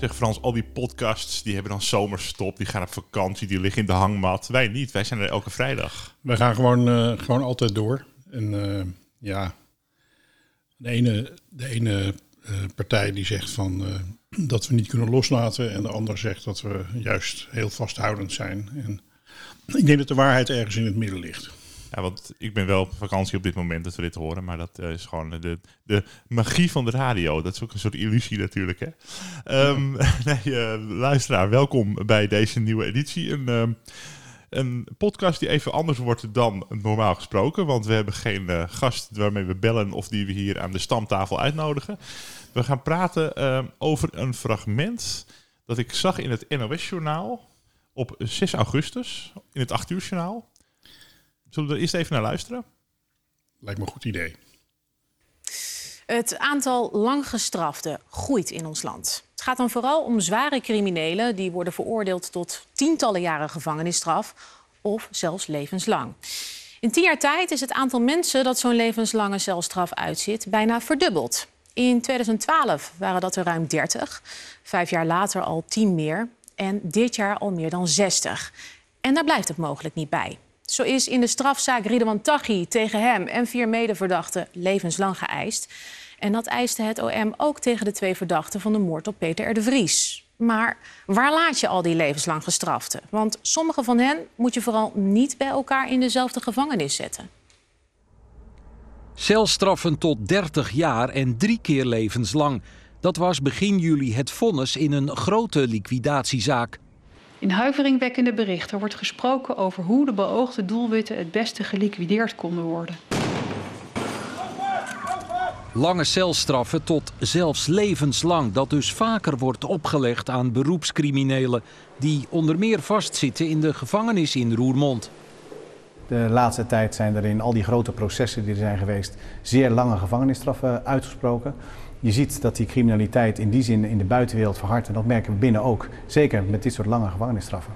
Zeg Frans, al die podcasts die hebben dan zomerstop, die gaan op vakantie, die liggen in de hangmat. Wij niet, wij zijn er elke vrijdag. We gaan gewoon, eh, gewoon altijd door. En eh, ja, de ene, de ene eh, partij die zegt van, dat we niet kunnen loslaten. En de andere zegt dat we juist heel vasthoudend zijn. En ik denk dat de waarheid ergens in het midden ligt. Ja, want ik ben wel op vakantie op dit moment dat we dit horen, maar dat eh, is gewoon de, de magie van de radio. Dat is ook een soort illusie natuurlijk, hè. Ehm, nee, eh, luisteraar, welkom bij deze nieuwe editie. Een, ehm, een podcast die even anders wordt dan normaal gesproken, want we hebben geen eh, gast waarmee we bellen of die we hier aan de stamtafel uitnodigen. We gaan praten ehm, over een fragment dat ik zag in het NOS-journaal op 6 augustus, in het 8 uur journaal. Zullen we er eerst even naar luisteren? Lijkt me een goed idee. Het aantal langgestraften groeit in ons land. Het gaat dan vooral om zware criminelen die worden veroordeeld tot tientallen jaren gevangenisstraf of zelfs levenslang. In tien jaar tijd is het aantal mensen dat zo'n levenslange celstraf uitzit bijna verdubbeld. In 2012 waren dat er ruim 30, vijf jaar later al 10 meer en dit jaar al meer dan 60. En daar blijft het mogelijk niet bij. Zo is in de strafzaak Ridwan Taghi tegen hem en vier medeverdachten levenslang geëist. En dat eiste het OM ook tegen de twee verdachten van de moord op Peter R. de Vries. Maar waar laat je al die levenslang gestraften? Want sommige van hen moet je vooral niet bij elkaar in dezelfde gevangenis zetten. Celstraffen tot 30 jaar en drie keer levenslang. Dat was begin juli het vonnis in een grote liquidatiezaak. In huiveringwekkende berichten wordt gesproken over hoe de beoogde doelwitten het beste geliquideerd konden worden. Lange celstraffen tot zelfs levenslang, dat dus vaker wordt opgelegd aan beroepscriminelen die onder meer vastzitten in de gevangenis in Roermond. De laatste tijd zijn er in al die grote processen die er zijn geweest zeer lange gevangenisstraffen uitgesproken. Je ziet dat die criminaliteit in die zin in de buitenwereld verhardt en dat merken we binnen ook. Zeker met dit soort lange gevangenisstraffen.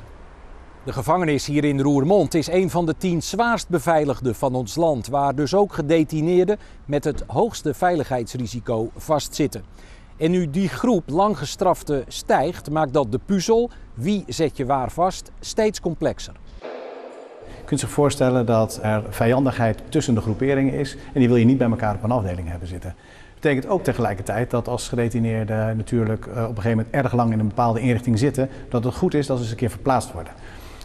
De gevangenis hier in Roermond is een van de tien zwaarst beveiligde van ons land, waar dus ook gedetineerden met het hoogste veiligheidsrisico vastzitten. En nu die groep langgestrafte stijgt, maakt dat de puzzel, wie zet je waar vast, steeds complexer. Je kunt zich voorstellen dat er vijandigheid tussen de groeperingen is en die wil je niet bij elkaar op een afdeling hebben zitten. Dat betekent ook tegelijkertijd dat als gedetineerden natuurlijk eh, op een gegeven moment erg lang in een bepaalde inrichting zitten, dat het goed is dat ze eens een keer verplaatst worden.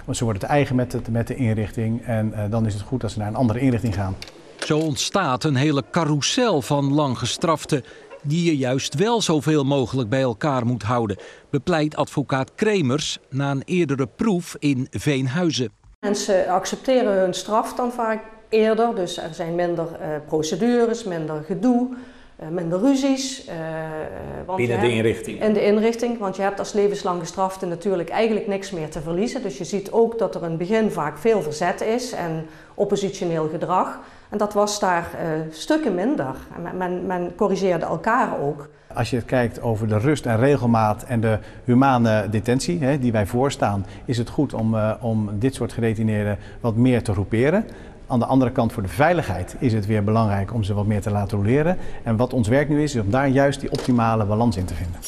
Want ze worden te eigen met, het, met de inrichting en eh, dan is het goed dat ze naar een andere inrichting gaan. Zo ontstaat een hele carrousel van langgestraften die je juist wel zoveel mogelijk bij elkaar moet houden, bepleit advocaat Kremers na een eerdere proef in Veenhuizen. Mensen accepteren hun straf dan vaak eerder, dus er zijn minder eh, procedures, minder gedoe, minder ruzies. eh, want Binnen de inrichting. In de inrichting, want je hebt als levenslang gestrafte natuurlijk eigenlijk niks meer te verliezen. Dus je ziet ook dat er in het begin vaak veel verzet is en oppositioneel gedrag. En dat was daar eh, stukken minder. En men, men, men corrigeerde elkaar ook. Als je kijkt over de rust en regelmaat en de humane detentie hè, die wij voorstaan, is het goed om, eh, om dit soort gedetineerden wat meer te groeperen. Aan de andere kant voor de veiligheid is het weer belangrijk om ze wat meer te laten roleren. En wat ons werk nu is, is om daar juist die optimale balans in te vinden.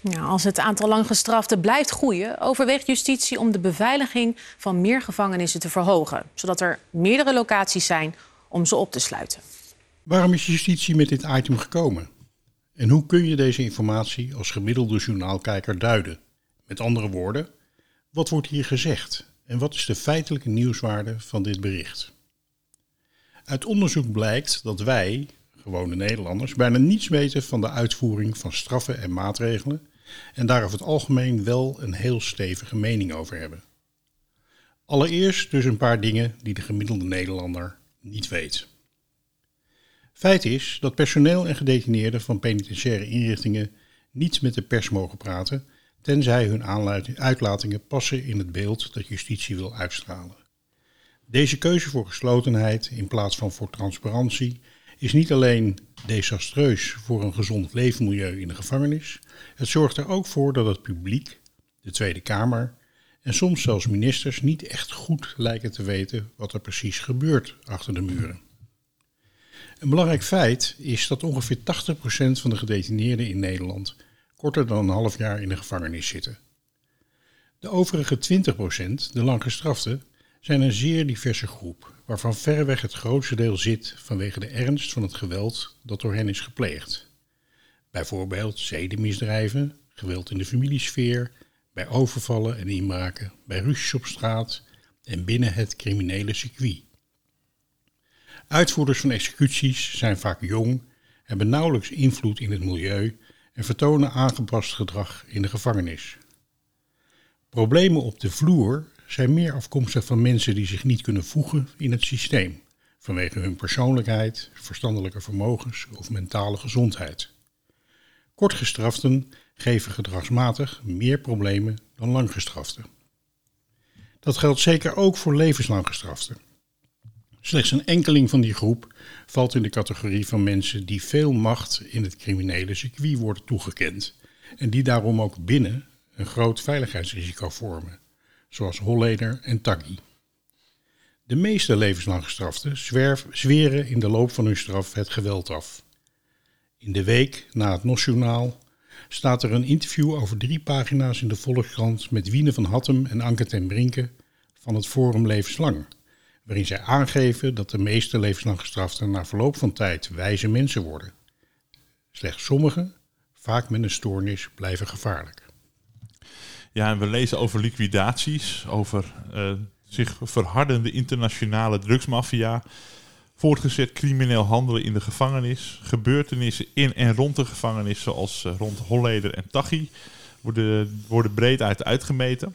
Ja, als het aantal langgestraften blijft groeien, overweegt justitie om de beveiliging van meer gevangenissen te verhogen, zodat er meerdere locaties zijn om ze op te sluiten. Waarom is justitie met dit item gekomen? En hoe kun je deze informatie als gemiddelde journaalkijker duiden? Met andere woorden, wat wordt hier gezegd en wat is de feitelijke nieuwswaarde van dit bericht? Uit onderzoek blijkt dat wij, gewone Nederlanders, bijna niets weten van de uitvoering van straffen en maatregelen en daar over het algemeen wel een heel stevige mening over hebben. Allereerst dus een paar dingen die de gemiddelde Nederlander niet weet. Feit is dat personeel en gedetineerden van penitentiaire inrichtingen niet met de pers mogen praten, tenzij hun uitlatingen passen in het beeld dat justitie wil uitstralen. Deze keuze voor geslotenheid in plaats van voor transparantie is niet alleen desastreus voor een gezond leefmilieu in de gevangenis, het zorgt er ook voor dat het publiek, de Tweede Kamer en soms zelfs ministers niet echt goed lijken te weten wat er precies gebeurt achter de muren. Een belangrijk feit is dat ongeveer 80% van de gedetineerden in Nederland korter dan een half jaar in de gevangenis zitten. De overige 20%, de langgestraften, zijn een zeer diverse groep, waarvan verreweg het grootste deel zit vanwege de ernst van het geweld dat door hen is gepleegd. Bijvoorbeeld zedenmisdrijven, geweld in de familiesfeer, bij overvallen en inbraken, bij ruzies op straat en binnen het criminele circuit. Uitvoerders van executies zijn vaak jong, hebben nauwelijks invloed in het milieu en vertonen aangepast gedrag in de gevangenis. Problemen op de vloer zijn meer afkomstig van mensen die zich niet kunnen voegen in het systeem, vanwege hun persoonlijkheid, verstandelijke vermogens of mentale gezondheid. Kortgestraften geven gedragsmatig meer problemen dan langgestraften. Dat geldt zeker ook voor levenslang gestraften. Slechts een enkeling van die groep valt in de categorie van mensen die veel macht in het criminele circuit worden toegekend en die daarom ook binnen een groot veiligheidsrisico vormen, zoals Holleder en Taggi. De meeste levenslang gestraften zweren in de loop van hun straf het geweld af. In de week na het Nationaal staat er een interview over drie pagina's in de Volkskrant met Wiene van Hattem en Anke ten Brinke van het Forum Levenslang waarin zij aangeven dat de meeste levenslang gestraften na verloop van tijd wijze mensen worden. Slechts sommigen, vaak met een stoornis, blijven gevaarlijk. Ja, en we lezen over liquidaties, over uh, zich verhardende internationale drugsmafia, voortgezet crimineel handelen in de gevangenis, gebeurtenissen in en rond de gevangenis, zoals uh, rond Holleder en Tachi, worden, worden breed uit uitgemeten.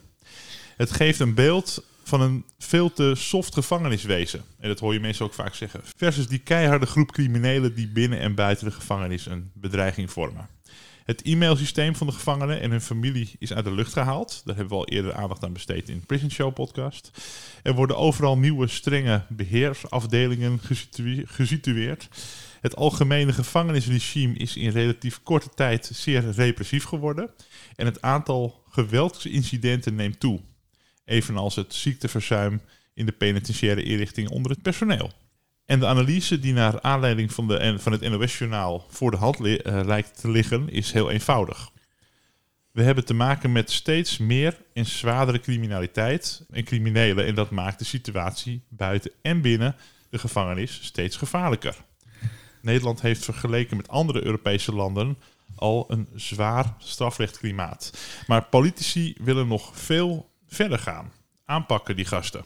Het geeft een beeld van een veel te soft gevangeniswezen. En dat hoor je mensen ook vaak zeggen. Versus die keiharde groep criminelen die binnen en buiten de gevangenis een bedreiging vormen. Het e-mailsysteem van de gevangenen en hun familie is uit de lucht gehaald. Daar hebben we al eerder aandacht aan besteed in de Prison Show podcast. Er worden overal nieuwe strenge beheersafdelingen gesitueerd. Het algemene gevangenisregime is in relatief korte tijd zeer repressief geworden. En het aantal geweldsincidenten neemt toe evenals het ziekteverzuim in de penitentiaire inrichting onder het personeel. En de analyse die naar aanleiding van, de, van het NOS-journaal voor de hand eh, lijkt te liggen, is heel eenvoudig. We hebben te maken met steeds meer en zwaardere criminaliteit en criminelen. En dat maakt de situatie buiten en binnen de gevangenis steeds gevaarlijker. Nederland heeft vergeleken met andere Europese landen al een zwaar strafrechtklimaat. Maar politici willen nog veel verder gaan. Aanpakken die gasten.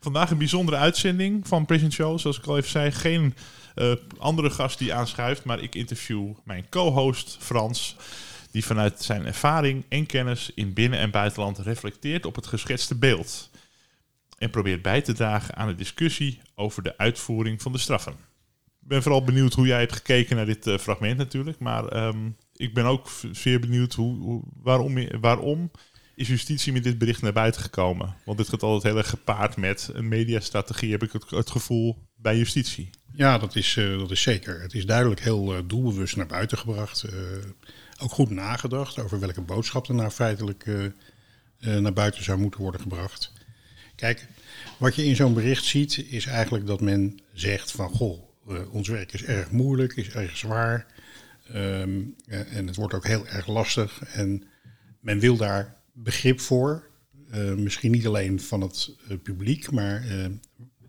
Vandaag een bijzondere uitzending van Prison Show. Zoals ik al even zei, geen uh, andere gast die aanschuift. Maar ik interview mijn co-host Frans. Die vanuit zijn ervaring en kennis in binnen- en buitenland reflecteert op het geschetste beeld. En probeert bij te dragen aan de discussie over de uitvoering van de straffen. Ik ben vooral benieuwd hoe jij hebt gekeken naar dit uh, fragment natuurlijk. Maar um, ik ben ook zeer benieuwd hoe, waarom, waarom is justitie met dit bericht naar buiten gekomen? Want dit gaat altijd heel erg gepaard met een mediastrategie, heb ik het, het gevoel, bij justitie. Ja, dat is, uh, dat is zeker. Het is duidelijk heel uh, doelbewust naar buiten gebracht. Uh, ook goed nagedacht over welke boodschap er nou feitelijk naar buiten zou moeten worden gebracht. Kijk, wat je in zo'n bericht ziet, is eigenlijk dat men zegt van goh, ons werk is erg moeilijk, is erg zwaar. Um, en het wordt ook heel erg lastig. En men wil daar begrip voor. Uh, misschien niet alleen van het uh, publiek, maar uh,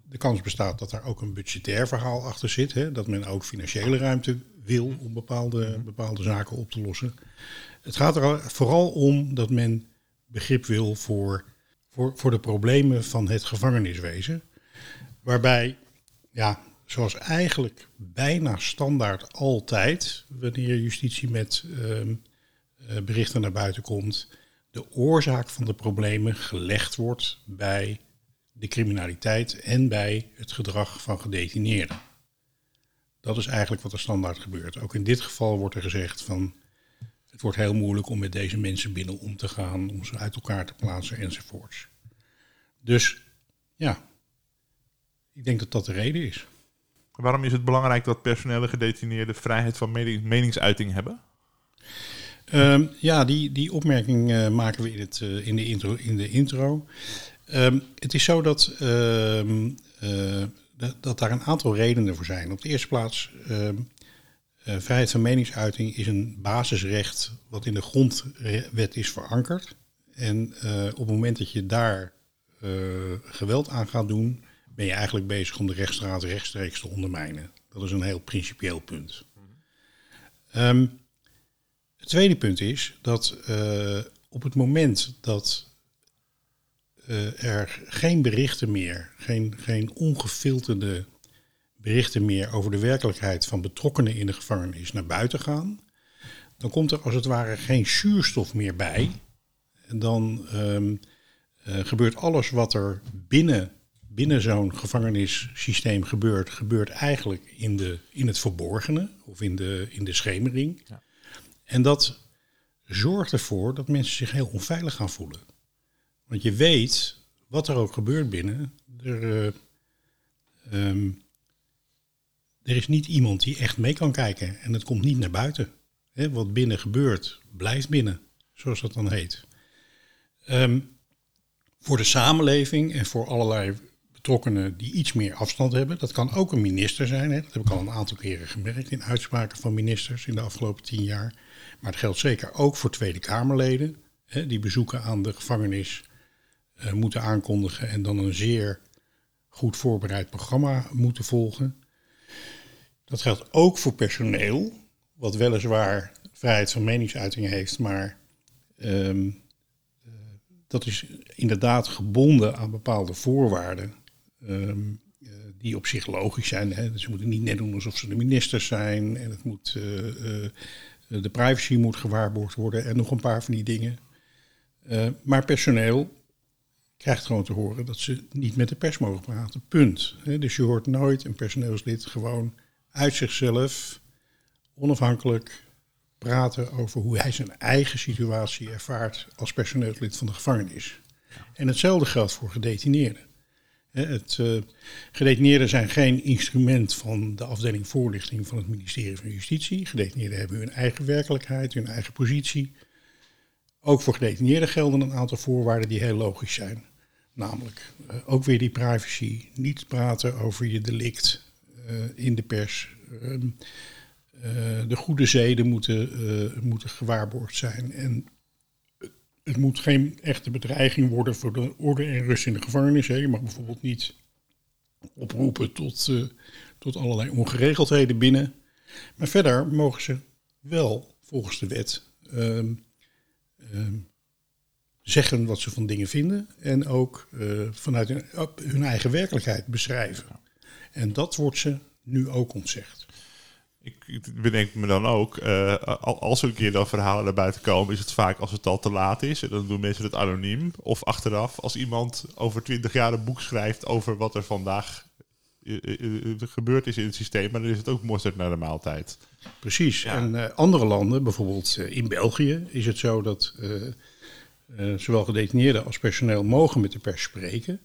de kans bestaat dat daar ook een budgetair verhaal achter zit. Hè? Dat men ook financiële ruimte wil om bepaalde, bepaalde zaken op te lossen. Het gaat er vooral om dat men begrip wil voor voor, voor de problemen van het gevangeniswezen. Waarbij, ja, zoals eigenlijk bijna standaard altijd, wanneer justitie met ehm, eh, berichten naar buiten komt, de oorzaak van de problemen gelegd wordt bij de criminaliteit en bij het gedrag van gedetineerden. Dat is eigenlijk wat er standaard gebeurt. Ook in dit geval wordt er gezegd van het wordt heel moeilijk om met deze mensen binnen om te gaan, om ze uit elkaar te plaatsen enzovoorts. Dus ja, ik denk dat dat de reden is. Waarom is het belangrijk dat personele gedetineerden vrijheid van meningsuiting hebben? Ehm, ja, die, die opmerking uh, maken we in, het, uh, in de intro. In de intro. Um, het is zo dat, uh, dat, dat, daar een aantal redenen voor zijn. Op de eerste plaats, vrijheid van meningsuiting is een basisrecht wat in de grondwet is verankerd. En op het moment dat je daar geweld aan gaat doen, ben je eigenlijk bezig om de rechtsstraat rechtstreeks te ondermijnen. Dat is een heel principieel punt. Um, het tweede punt is dat uh, op het moment dat uh, er geen berichten meer, geen, geen ongefilterde berichten meer over de werkelijkheid van betrokkenen in de gevangenis naar buiten gaan, dan komt er als het ware geen zuurstof meer bij. En dan um, uh, gebeurt alles wat er binnen, binnen zo'n gevangenissysteem gebeurt, gebeurt eigenlijk in, de, in het verborgene of in de, in de schemering. En dat zorgt ervoor dat mensen zich heel onveilig gaan voelen. Want je weet wat er ook gebeurt binnen. Er, uh, um, er is niet iemand die echt mee kan kijken en het komt niet naar buiten. Wat binnen gebeurt, blijft binnen, zoals dat dan heet. Um, voor de samenleving en voor allerlei betrokkenen die iets meer afstand hebben. Dat kan ook een minister zijn. Dat heb ik al een aantal keren gemerkt in uitspraken van ministers in de afgelopen tien jaar. Maar het geldt zeker ook voor Tweede Kamerleden. Hè, die bezoeken aan de gevangenis uh, moeten aankondigen en dan een zeer goed voorbereid programma moeten volgen. Dat geldt ook voor personeel, wat weliswaar vrijheid van meningsuiting heeft, maar um, uh, dat is inderdaad gebonden aan bepaalde voorwaarden. Um, uh, die op zich logisch zijn. Hè. Dus ze moeten niet net doen alsof ze de ministers zijn. En het moet eh, de privacy moet gewaarborgd worden en nog een paar van die dingen. Uh, maar personeel krijgt gewoon te horen dat ze niet met de pers mogen praten. Punt. dus je hoort nooit een personeelslid gewoon uit zichzelf, onafhankelijk, praten over hoe hij zijn eigen situatie ervaart als personeelslid van de gevangenis. En hetzelfde geldt voor gedetineerden. Het, uh, gedetineerden zijn geen instrument van de afdeling voorlichting van het ministerie van Justitie. Gedetineerden hebben hun eigen werkelijkheid, hun eigen positie. Ook voor gedetineerden gelden een aantal voorwaarden die heel logisch zijn. Namelijk uh, ook weer die privacy, niet praten over je delict uh, in de pers. Ehm, de goede zeden moeten, moeten gewaarborgd zijn. En het moet geen echte bedreiging worden voor de orde en rust in de gevangenis. Hè. Je mag bijvoorbeeld niet oproepen tot, uh, tot allerlei ongeregeldheden binnen. Maar verder mogen ze wel volgens de wet um, um, zeggen wat ze van dingen vinden en ook uh, vanuit hun, hun, eigen werkelijkheid beschrijven. En dat wordt ze nu ook ontzegd ik bedenk me dan ook, uh, als er een keer dan verhalen naar buiten komen, is het vaak als het al te laat is. En dan doen mensen het anoniem. Of achteraf, als iemand over twintig jaar een boek schrijft over wat er vandaag uh, gebeurd is in het systeem, maar dan is het ook mosterd naar de maaltijd. Precies. Ja. En andere landen, bijvoorbeeld in België, is het zo dat zowel gedetineerden als personeel mogen met de pers spreken.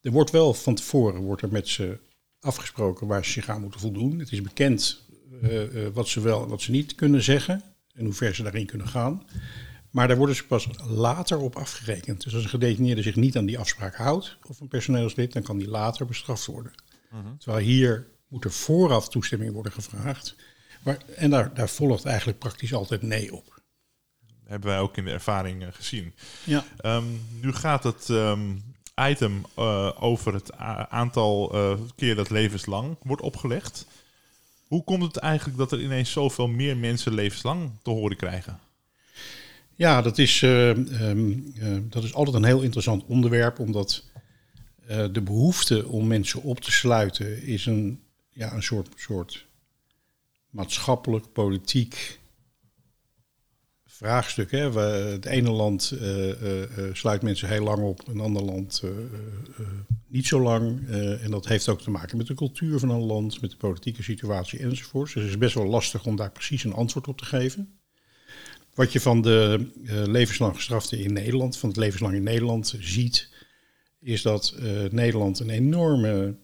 Er wordt wel van tevoren wordt er met ze afgesproken waar ze zich aan moeten voldoen. Het is bekend wat ze wel en wat ze niet kunnen zeggen en hoe ver ze daarin kunnen gaan. Maar daar worden ze pas later op afgerekend. Dus als een gedetineerde zich niet aan die afspraak houdt, of een personeelslid, dan kan die later bestraft worden. Uh -huh. Terwijl hier moet er vooraf toestemming worden gevraagd. Maar, en daar, daar volgt eigenlijk praktisch altijd nee op. Hebben wij ook in de ervaring uh, gezien. Ja. Um, nu gaat het um, item uh, over het aantal keer dat levenslang wordt opgelegd. Hoe komt het eigenlijk dat er ineens zoveel meer mensen levenslang te horen krijgen? Ja, dat is, uh, um, uh, dat is altijd een heel interessant onderwerp, omdat uh, de behoefte om mensen op te sluiten is een, ja, een soort, soort maatschappelijk, politiek vraagstuk. Hè? We, het ene land sluit mensen heel lang op, een ander land niet zo lang. en dat heeft ook te maken met de cultuur van een land, met de politieke situatie enzovoort. Dus het is best wel lastig om daar precies een antwoord op te geven. Wat je van de levenslang gestraften in Nederland, van het levenslang in Nederland ziet, is dat Nederland een enorme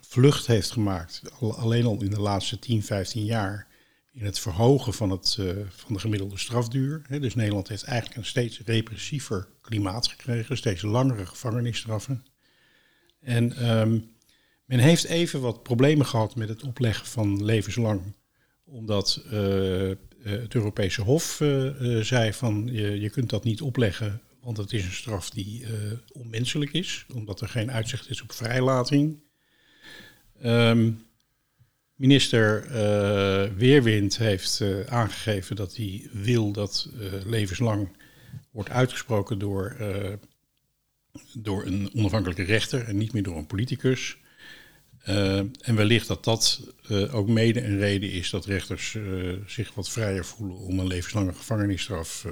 vlucht heeft gemaakt, al, alleen al in de laatste 10, 15 jaar, in het verhogen van, het, van de gemiddelde strafduur. Dus Nederland heeft eigenlijk een steeds repressiever klimaat gekregen, steeds langere gevangenisstraffen. En um, men heeft even wat problemen gehad met het opleggen van levenslang omdat uh, het Europese Hof zei van je, je kunt dat niet opleggen, want het is een straf die onmenselijk is, omdat er geen uitzicht is op vrijlating. Um, minister Weerwind heeft aangegeven dat hij wil dat levenslang wordt uitgesproken door, door een onafhankelijke rechter en niet meer door een politicus. En wellicht dat dat ook mede een reden is dat rechters zich wat vrijer voelen om een levenslange gevangenisstraf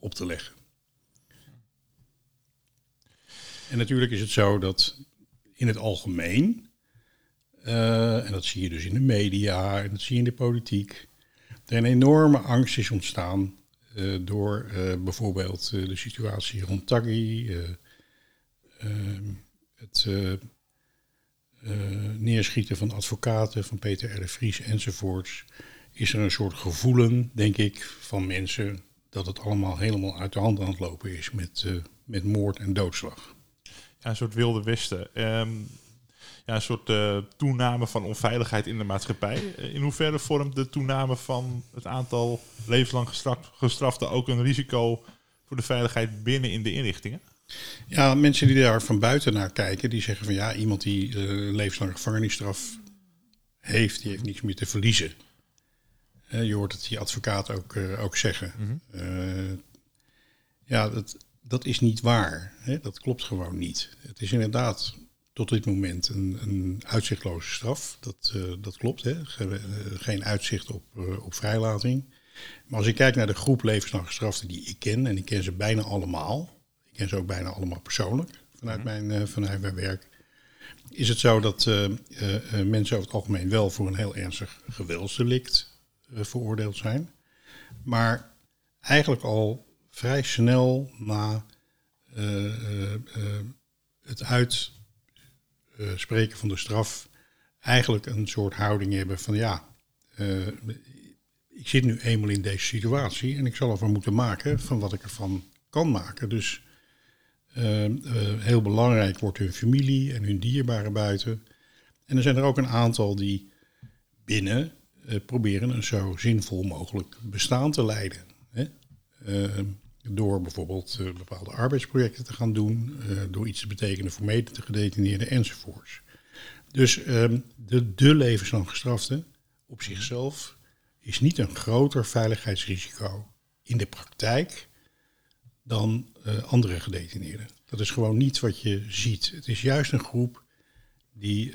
op te leggen. En natuurlijk is het zo dat in het algemeen, en dat zie je dus in de media en dat zie je in de politiek, er een enorme angst is ontstaan door bijvoorbeeld de situatie rond Taggi, het uh, neerschieten van advocaten, van Peter R. Vries enzovoorts, is er een soort gevoelen, denk ik, van mensen dat het allemaal helemaal uit de hand aan het lopen is met, met moord en doodslag. Ja, een soort wilde westen. Um, ja, een soort uh, toename van onveiligheid in de maatschappij. In hoeverre vormt de toename van het aantal levenslang gestraften ook een risico voor de veiligheid binnen in de inrichtingen? Ja, mensen die daar van buiten naar kijken, die zeggen van ja, iemand die uh, een levenslange gevangenisstraf heeft, die heeft niets meer te verliezen. Uh, je hoort het die advocaat ook, ook zeggen. Mm -hmm. ja, dat, dat is niet waar. Hè? Dat klopt gewoon niet. Het is inderdaad tot dit moment een, een uitzichtloze straf. Dat, dat klopt. Hè? Geen uitzicht op, op vrijlating. Maar als ik kijk naar de groep levenslang gestraften die ik ken, en ik ken ze bijna allemaal, ken ze ook bijna allemaal persoonlijk vanuit, mijn, uh, vanuit mijn werk. Is het zo dat mensen over het algemeen wel voor een heel ernstig geweldsdelict veroordeeld zijn. Maar eigenlijk al vrij snel na het uitspreken van de straf eigenlijk een soort houding hebben van ja, ik zit nu eenmaal in deze situatie en ik zal ervan moeten maken van wat ik ervan kan maken. Dus uh, heel belangrijk wordt hun familie en hun dierbaren buiten. En er zijn er ook een aantal die binnen proberen een zo zinvol mogelijk bestaan te leiden. Hè? Door bijvoorbeeld bepaalde arbeidsprojecten te gaan doen, door iets te betekenen voor mede te gedetineerden enzovoorts. Dus ehm, de, de levenslang gestrafte op zichzelf is niet een groter veiligheidsrisico in de praktijk dan uh, andere gedetineerden. Dat is gewoon niet wat je ziet. Het is juist een groep die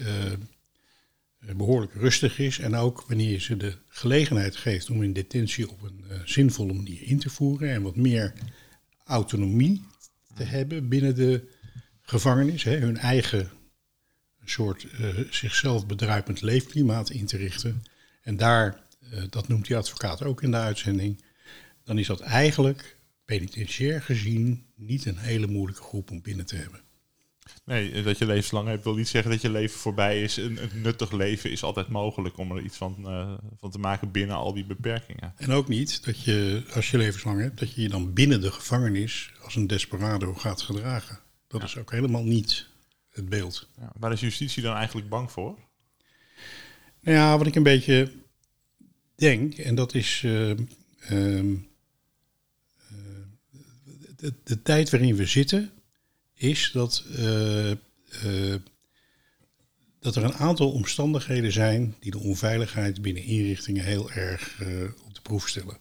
behoorlijk rustig is. En ook wanneer je ze de gelegenheid geeft om in detentie op een uh, zinvolle manier in te voeren en wat meer autonomie te hebben binnen de gevangenis, hè, hun eigen soort zichzelf bedruipend leefklimaat in te richten. En daar, dat noemt die advocaat ook in de uitzending, dan is dat eigenlijk penitentiair gezien niet een hele moeilijke groep om binnen te hebben. Nee, dat je levenslang hebt wil niet zeggen dat je leven voorbij is. Een, een nuttig leven is altijd mogelijk om er iets van, uh, van te maken binnen al die beperkingen. En ook niet dat je, als je levenslang hebt, dat je je dan binnen de gevangenis als een desperado gaat gedragen. Dat ja. is ook helemaal niet het beeld. Ja, waar is justitie dan eigenlijk bang voor? Nou ja, wat ik een beetje denk, en dat is. Uh, um, de, de, tijd waarin we zitten is dat, uh, uh, dat er een aantal omstandigheden zijn die de onveiligheid binnen inrichtingen heel erg uh, op de proef stellen.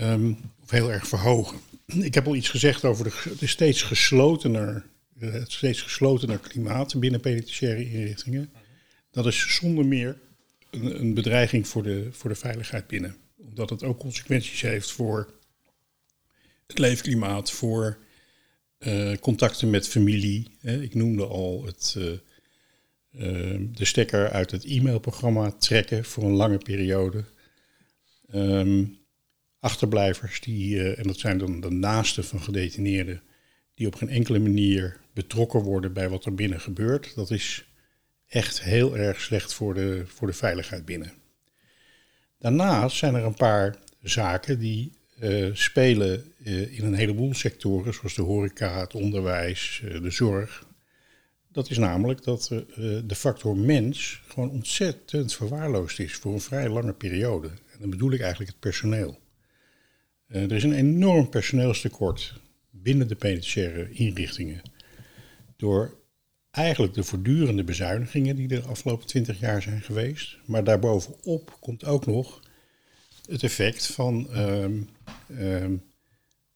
Um, of heel erg verhogen. Ik heb al iets gezegd over de, steeds geslotener, het steeds geslotener klimaat binnen penitentiaire inrichtingen. Dat is zonder meer een, een bedreiging voor de, voor de veiligheid binnen. Omdat het ook consequenties heeft voor het leefklimaat, voor uh, contacten met familie. Hè. Ik noemde al het, uh, uh, de stekker uit het e-mailprogramma trekken voor een lange periode. Um, achterblijvers, die, en dat zijn dan de naasten van gedetineerden, die op geen enkele manier betrokken worden bij wat er binnen gebeurt. Dat is echt heel erg slecht voor de, voor de veiligheid binnen. Daarnaast zijn er een paar zaken die spelen uh, in een heleboel sectoren, zoals de horeca, het onderwijs, uh, de zorg. Dat is namelijk dat de factor mens gewoon ontzettend verwaarloosd is voor een vrij lange periode. En dan bedoel ik eigenlijk het personeel. er is een enorm personeelstekort binnen de penitentiaire inrichtingen. Door eigenlijk de voortdurende bezuinigingen die de afgelopen twintig jaar zijn geweest. Maar daarbovenop komt ook nog het effect van um, um,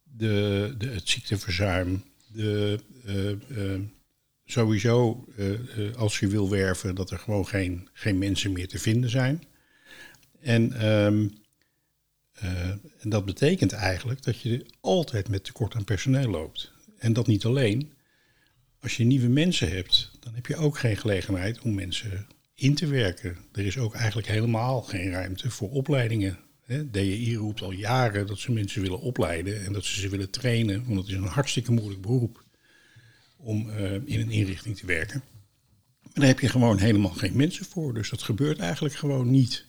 de, de, het ziekteverzuim, de, uh, uh, sowieso uh, als je wil werven, dat er gewoon geen, geen mensen meer te vinden zijn. En, um, en dat betekent eigenlijk dat je altijd met tekort aan personeel loopt. En dat niet alleen. Als je nieuwe mensen hebt, dan heb je ook geen gelegenheid om mensen in te werken. Er is ook eigenlijk helemaal geen ruimte voor opleidingen DJI roept al jaren dat ze mensen willen opleiden en dat ze ze willen trainen, want het is een hartstikke moeilijk beroep om uh, in een inrichting te werken. Maar daar heb je gewoon helemaal geen mensen voor, dus dat gebeurt eigenlijk gewoon niet.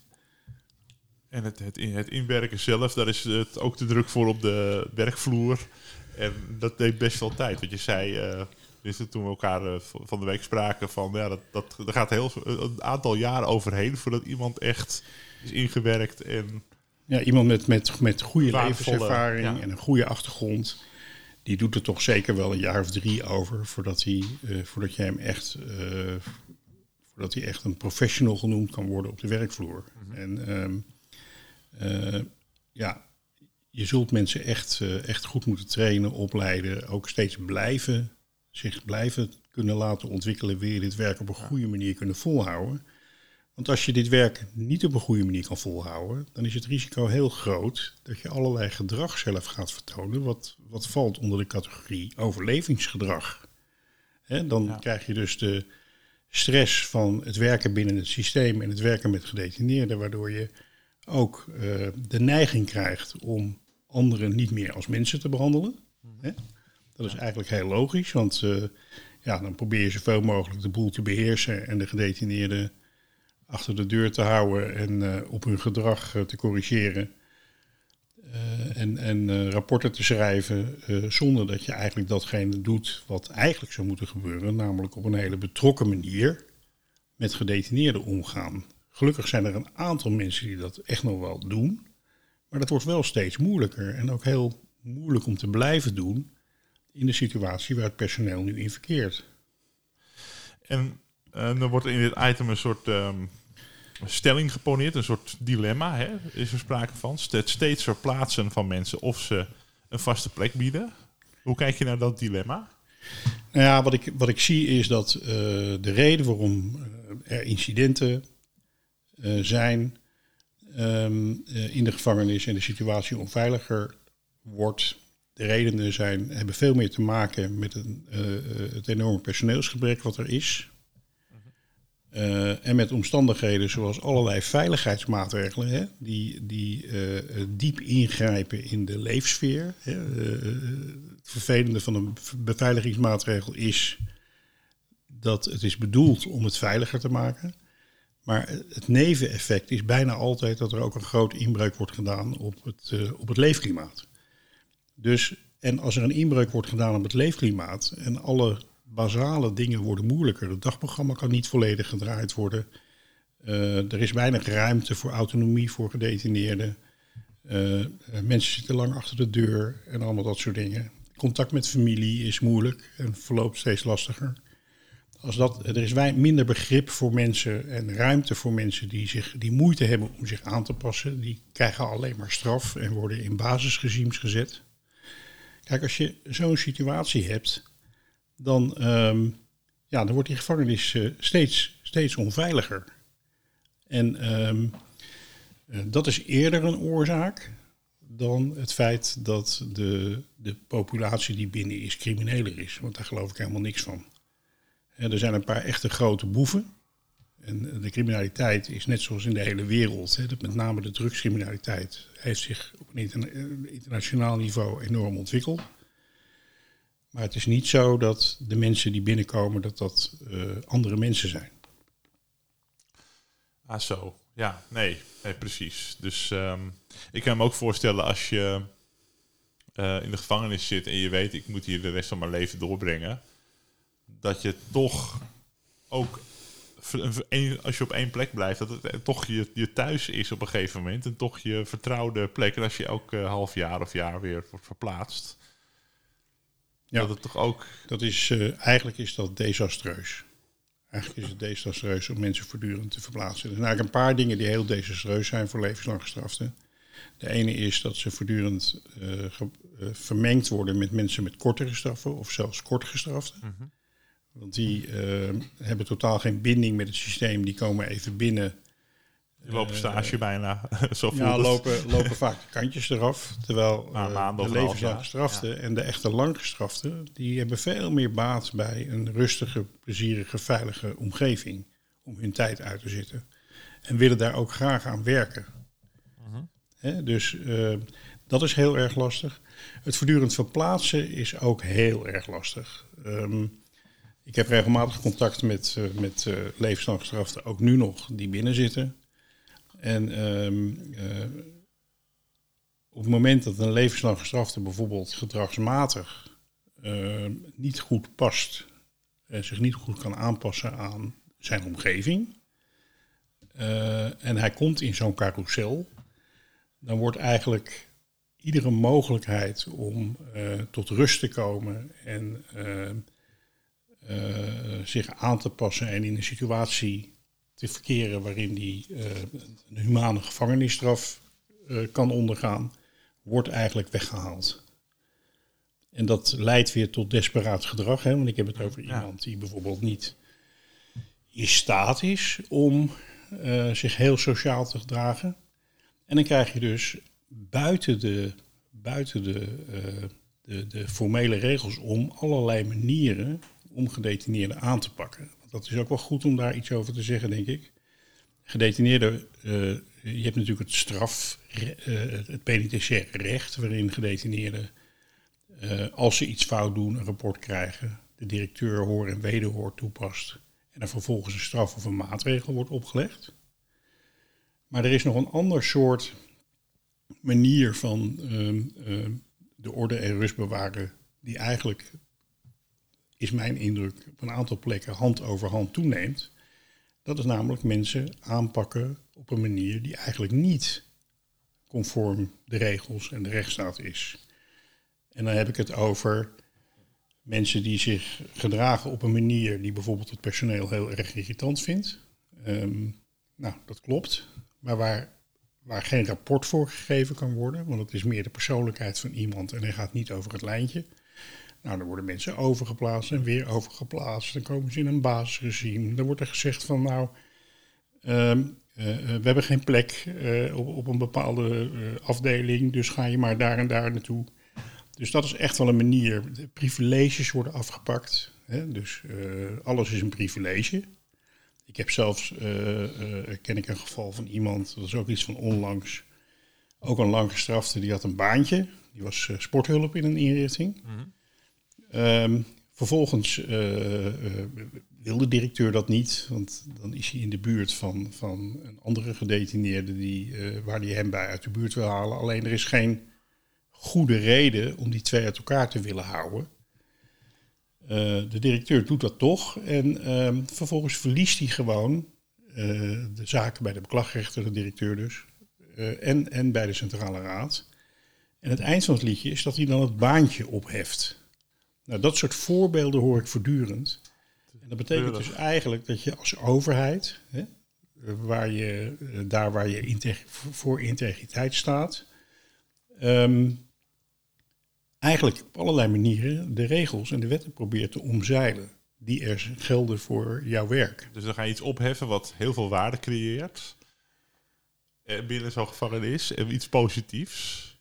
En het, het, inwerken zelf, daar is het ook te druk voor op de werkvloer. En dat deed best wel tijd. Want je zei, uh, toen we elkaar uh, van de week spraken, van ja, dat, dat, er gaat heel, een aantal jaren overheen voordat iemand echt is ingewerkt en ja, iemand met, met, met goede levenservaring en een goede achtergrond. Die doet er toch zeker wel een jaar of drie over voordat, hij, uh, voordat je hem echt, uh, voordat hij echt een professional genoemd kan worden op de werkvloer. Mm -hmm. En um, uh, ja, je zult mensen echt, echt goed moeten trainen, opleiden, ook steeds blijven, zich blijven kunnen laten ontwikkelen, weer dit werk op een goede manier kunnen volhouden. Want als je dit werk niet op een goede manier kan volhouden, dan is het risico heel groot dat je allerlei gedrag zelf gaat vertonen, wat, wat valt onder de categorie overlevingsgedrag. He, dan ja. krijg je dus de stress van het werken binnen het systeem en het werken met gedetineerden, waardoor je ook uh, de neiging krijgt om anderen niet meer als mensen te behandelen. He? Dat is eigenlijk heel logisch, want uh, ja, dan probeer je zoveel mogelijk de boel te beheersen en de gedetineerden achter de deur te houden en uh, op hun gedrag uh, te corrigeren. Uh, en en rapporten te schrijven zonder dat je eigenlijk datgene doet wat eigenlijk zou moeten gebeuren, namelijk op een hele betrokken manier met gedetineerden omgaan. Gelukkig zijn er een aantal mensen die dat echt nog wel doen, maar dat wordt wel steeds moeilijker en ook heel moeilijk om te blijven doen in de situatie waar het personeel nu in verkeert. En uh, dan wordt in dit item een soort um, stelling geponeerd, een soort dilemma. Hè? Is er sprake van? Het steeds verplaatsen van mensen of ze een vaste plek bieden. Hoe kijk je naar dat dilemma? Nou ja, wat ik, wat ik zie is dat uh, de reden waarom er incidenten uh, zijn um, in de gevangenis en de situatie onveiliger wordt, de redenen zijn, hebben veel meer te maken met een, het enorme personeelsgebrek wat er is. Uh, en met omstandigheden zoals allerlei veiligheidsmaatregelen, hè, die, die uh, diep ingrijpen in de leefsfeer. Hè. Het vervelende van een beveiligingsmaatregel is dat het is bedoeld om het veiliger te maken. Maar het neveneffect is bijna altijd dat er ook een grote inbreuk wordt gedaan op het, op het leefklimaat. Dus, en als er een inbreuk wordt gedaan op het leefklimaat en alle basale dingen worden moeilijker. Het dagprogramma kan niet volledig gedraaid worden. Uh, er is weinig ruimte voor autonomie voor gedetineerden. Uh, mensen zitten lang achter de deur en allemaal dat soort dingen. Contact met familie is moeilijk en verloopt steeds lastiger. als dat, er is wij, minder begrip voor mensen en ruimte voor mensen die, zich, die moeite hebben om zich aan te passen. Die krijgen alleen maar straf en worden in basisregimes gezet. Kijk, als je zo'n situatie hebt, dan, ehm, ja, dan wordt die gevangenis eh, steeds, steeds onveiliger. En ehm, eh, dat is eerder een oorzaak dan het feit dat de, de populatie die binnen is crimineler is. Want daar geloof ik helemaal niks van. er zijn een paar echte grote boeven. En de criminaliteit is net zoals in de hele wereld, hè, met name de drugscriminaliteit, heeft zich op een eh, internationaal niveau enorm ontwikkeld. Maar het is niet zo dat de mensen die binnenkomen, dat dat uh, andere mensen zijn. Ah, zo. Ja, nee, nee precies. Dus um, ik kan me ook voorstellen als je uh, in de gevangenis zit en je weet, ik moet hier de rest van mijn leven doorbrengen, dat je toch ook, als je op één plek blijft, dat het toch je, je thuis is op een gegeven moment en toch je vertrouwde plek. En als je elk half jaar of jaar weer wordt verplaatst, ja, dat het toch ook... Dat is, uh, eigenlijk is dat desastreus. Eigenlijk is het desastreus om mensen voortdurend te verplaatsen. Er zijn eigenlijk een paar dingen die heel desastreus zijn voor levenslang gestraften. De ene is dat ze voortdurend uh, vermengd worden met mensen met kortere straffen of zelfs kort gestraften. Mm Want die hebben totaal geen binding met het systeem. Die komen even binnen lopen stage bijna. Zo ja, lopen, lopen vaak de kantjes eraf. Terwijl uh, de levenslang gestraften en de echte langgestraften... die hebben veel meer baat bij een rustige, plezierige, veilige omgeving... om hun tijd uit te zitten. En willen daar ook graag aan werken. Uh dus uh, dat is heel erg lastig. Het voortdurend verplaatsen is ook heel erg lastig. Um, ik heb regelmatig contact met, uh, met levenslang gestraften, ook nu nog, die binnen zitten... En um, uh, op het moment dat een levenslang gestrafte bijvoorbeeld gedragsmatig uh, niet goed past en zich niet goed kan aanpassen aan zijn omgeving, uh, en hij komt in zo'n carousel, dan wordt eigenlijk iedere mogelijkheid om tot rust te komen en zich aan te passen en in een situatie te verkeren waarin die uh, een humane gevangenisstraf uh, kan ondergaan, wordt eigenlijk weggehaald. En dat leidt weer tot desperaat gedrag. Hè? Want ik heb het over iemand die bijvoorbeeld niet in staat is om uh, zich heel sociaal te gedragen. En dan krijg je dus buiten de, buiten de, de, de formele regels om allerlei manieren om gedetineerden aan te pakken dat is ook wel goed om daar iets over te zeggen, denk ik. Gedetineerden, uh, je hebt natuurlijk het straf, uh, het penitentiair recht, waarin gedetineerden, uh, als ze iets fout doen, een rapport krijgen, de directeur hoor en wederhoor toepast en er vervolgens een straf of een maatregel wordt opgelegd. Maar er is nog een ander soort manier van uh, de orde en rust bewaren, die eigenlijk is mijn indruk, op een aantal plekken hand over hand toeneemt. Dat is namelijk mensen aanpakken op een manier die eigenlijk niet conform de regels en de rechtsstaat is. En dan heb ik het over mensen die zich gedragen op een manier die bijvoorbeeld het personeel heel erg irritant vindt. Um, nou, dat klopt. Maar waar, waar geen rapport voor gegeven kan worden, want het is meer de persoonlijkheid van iemand en hij gaat niet over het lijntje. Nou, dan worden mensen overgeplaatst en weer overgeplaatst. Dan komen ze in een basisregime. Dan wordt er gezegd van nou, ehm, eh, eh, we hebben geen plek uh, op, op, een bepaalde afdeling, dus ga je maar daar en daar naartoe. Dus dat is echt wel een manier. Privileges worden afgepakt. Hè? Dus alles is een privilege. Ik heb zelfs, ken ik een geval van iemand, dat is ook iets van onlangs, ook een lang gestrafte, die had een baantje. Die was sporthulp in een inrichting. Mm Um, vervolgens uh, uh, wil de directeur dat niet, want dan is hij in de buurt van, van een andere gedetineerde die, uh, waar hij hem bij uit de buurt wil halen. Alleen er is geen goede reden om die twee uit elkaar te willen houden. de directeur doet dat toch en ehm, vervolgens verliest hij gewoon de zaken bij de beklagrechter, de directeur dus, en, en bij de Centrale Raad. En het eind van het liedje is dat hij dan het baantje opheft. Nou, dat soort voorbeelden hoor ik voortdurend. En dat betekent dus eigenlijk dat je als overheid, hè, waar je, eh, daar waar je integ voor integriteit staat, ehm, eigenlijk op allerlei manieren de regels en de wetten probeert te omzeilen die er gelden voor jouw werk. Dus dan ga je iets opheffen wat heel veel waarde creëert eh, binnen zo'n gevangenis, en iets positiefs.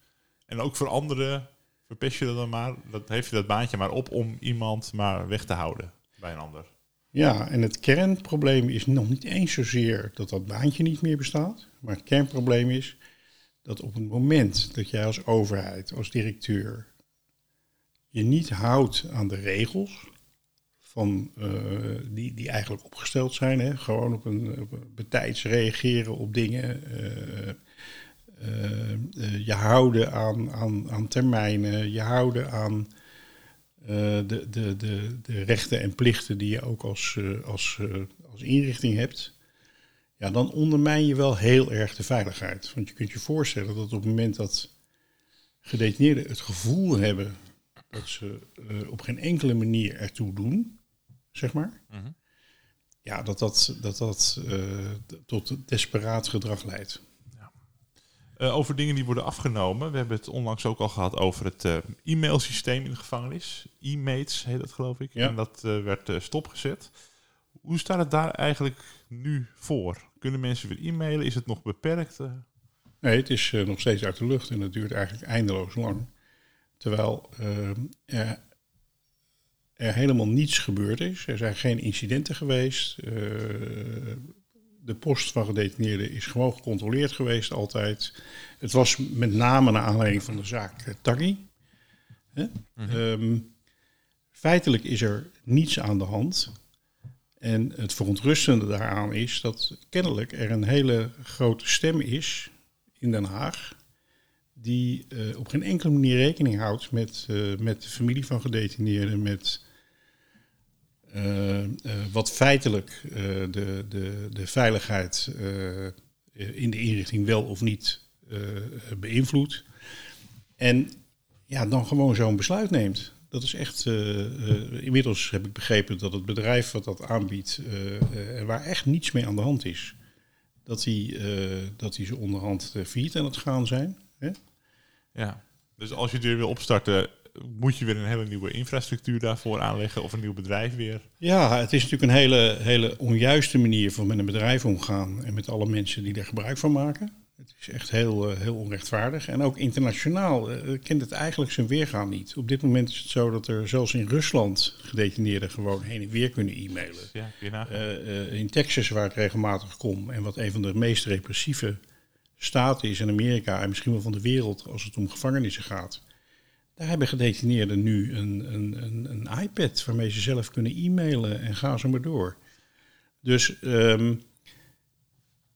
En ook voor anderen verpest je dat dan maar, dat heeft je dat baantje maar op om iemand maar weg te houden bij een ander. Ja, en het kernprobleem is nog niet eens zozeer dat dat baantje niet meer bestaat. Maar het kernprobleem is dat op het moment dat jij als overheid, als directeur, je niet houdt aan de regels van, uh, die, die eigenlijk opgesteld zijn, hè, gewoon op een, op betijds reageren op dingen, uh, je houden aan, aan, aan termijnen, je houden aan de, de, de, de rechten en plichten die je ook als, als, als inrichting hebt, ja, dan ondermijn je wel heel erg de veiligheid. Want je kunt je voorstellen dat op het moment dat gedetineerden het gevoel hebben dat ze op geen enkele manier ertoe doen, zeg maar. Mhm. Ja, dat dat, dat, dat uh, tot desperaat gedrag leidt. Uh, over dingen die worden afgenomen. We hebben het onlangs ook al gehad over het uh, e-mailsysteem in de gevangenis. E-mates heet dat geloof ik. Ja. En dat werd stopgezet. Hoe staat het daar eigenlijk nu voor? Kunnen mensen weer e-mailen? Is het nog beperkt? Nee, het is nog steeds uit de lucht en het duurt eigenlijk eindeloos lang. Terwijl er er helemaal niets gebeurd is. Er zijn geen incidenten geweest. De post van gedetineerden is gewoon gecontroleerd geweest altijd. Het was met name naar aanleiding van de zaak uh, Taggi. Mhm. Ehm, feitelijk is er niets aan de hand. En het verontrustende daaraan is dat kennelijk er een hele grote stem is in Den Haag die uh, op geen enkele manier rekening houdt met, uh, met de familie van gedetineerden, met wat feitelijk de, de, de veiligheid in de inrichting wel of niet beïnvloedt. En ja, dan gewoon zo'n besluit neemt. Dat is echt. inmiddels heb ik begrepen dat het bedrijf wat dat aanbiedt, waar echt niets mee aan de hand is, dat die, dat die ze onderhand failliet aan het gaan zijn. Hè? Ja, dus als je het weer wil opstarten, moet je weer een hele nieuwe infrastructuur daarvoor aanleggen of een nieuw bedrijf weer? Ja, het is natuurlijk een hele, hele onjuiste manier van met een bedrijf omgaan en met alle mensen die er gebruik van maken. Het is echt heel, uh, heel onrechtvaardig. En ook internationaal uh, kent het eigenlijk zijn weergaan niet. Op dit moment is het zo dat er zelfs in Rusland gedetineerden gewoon heen en weer kunnen e-mailen. Ja, uh, in Texas, waar ik regelmatig kom en wat een van de meest repressieve staten is in Amerika en misschien wel van de wereld als het om gevangenissen gaat. Daar hebben gedetineerden nu een, een, een, een iPad waarmee ze zelf kunnen e-mailen en gaan ze maar door. Dus um,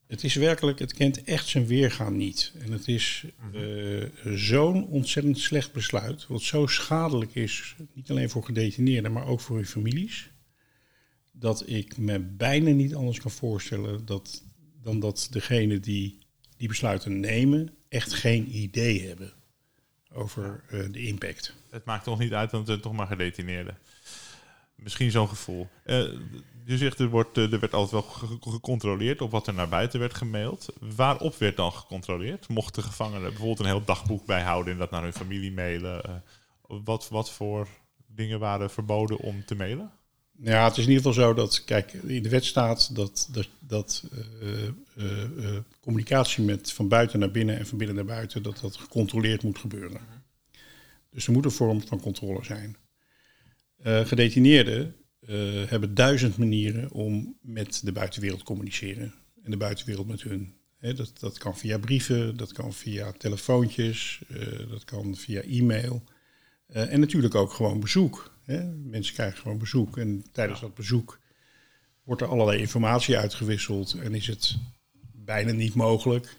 het is werkelijk, het kent echt zijn weergaan niet. En het is uh, zo'n ontzettend slecht besluit, wat zo schadelijk is, niet alleen voor gedetineerden, maar ook voor hun families, dat ik me bijna niet anders kan voorstellen dat, dan dat degene die die besluiten nemen echt geen idee hebben over uh, de impact. Het maakt toch niet uit, want het toch maar gedetineerden. Misschien zo'n gevoel. Uh, je zegt er, wordt, er werd altijd wel gecontroleerd op wat er naar buiten werd gemaild. Waarop werd dan gecontroleerd? Mochten gevangenen bijvoorbeeld een heel dagboek bijhouden en dat naar hun familie mailen? Wat, wat voor dingen waren verboden om te mailen? Ja, het is in ieder geval zo dat, kijk, in de wet staat dat, dat, dat uh, uh, communicatie met van buiten naar binnen en van binnen naar buiten, dat dat gecontroleerd moet gebeuren. Dus er moet een vorm van controle zijn. gedetineerden hebben duizend manieren om met de buitenwereld te communiceren. En de buitenwereld met hun. dat, dat kan via brieven, dat kan via telefoontjes, dat kan via e-mail. en natuurlijk ook gewoon bezoek. Hè? Mensen krijgen gewoon bezoek en tijdens dat bezoek wordt er allerlei informatie uitgewisseld en is het bijna niet mogelijk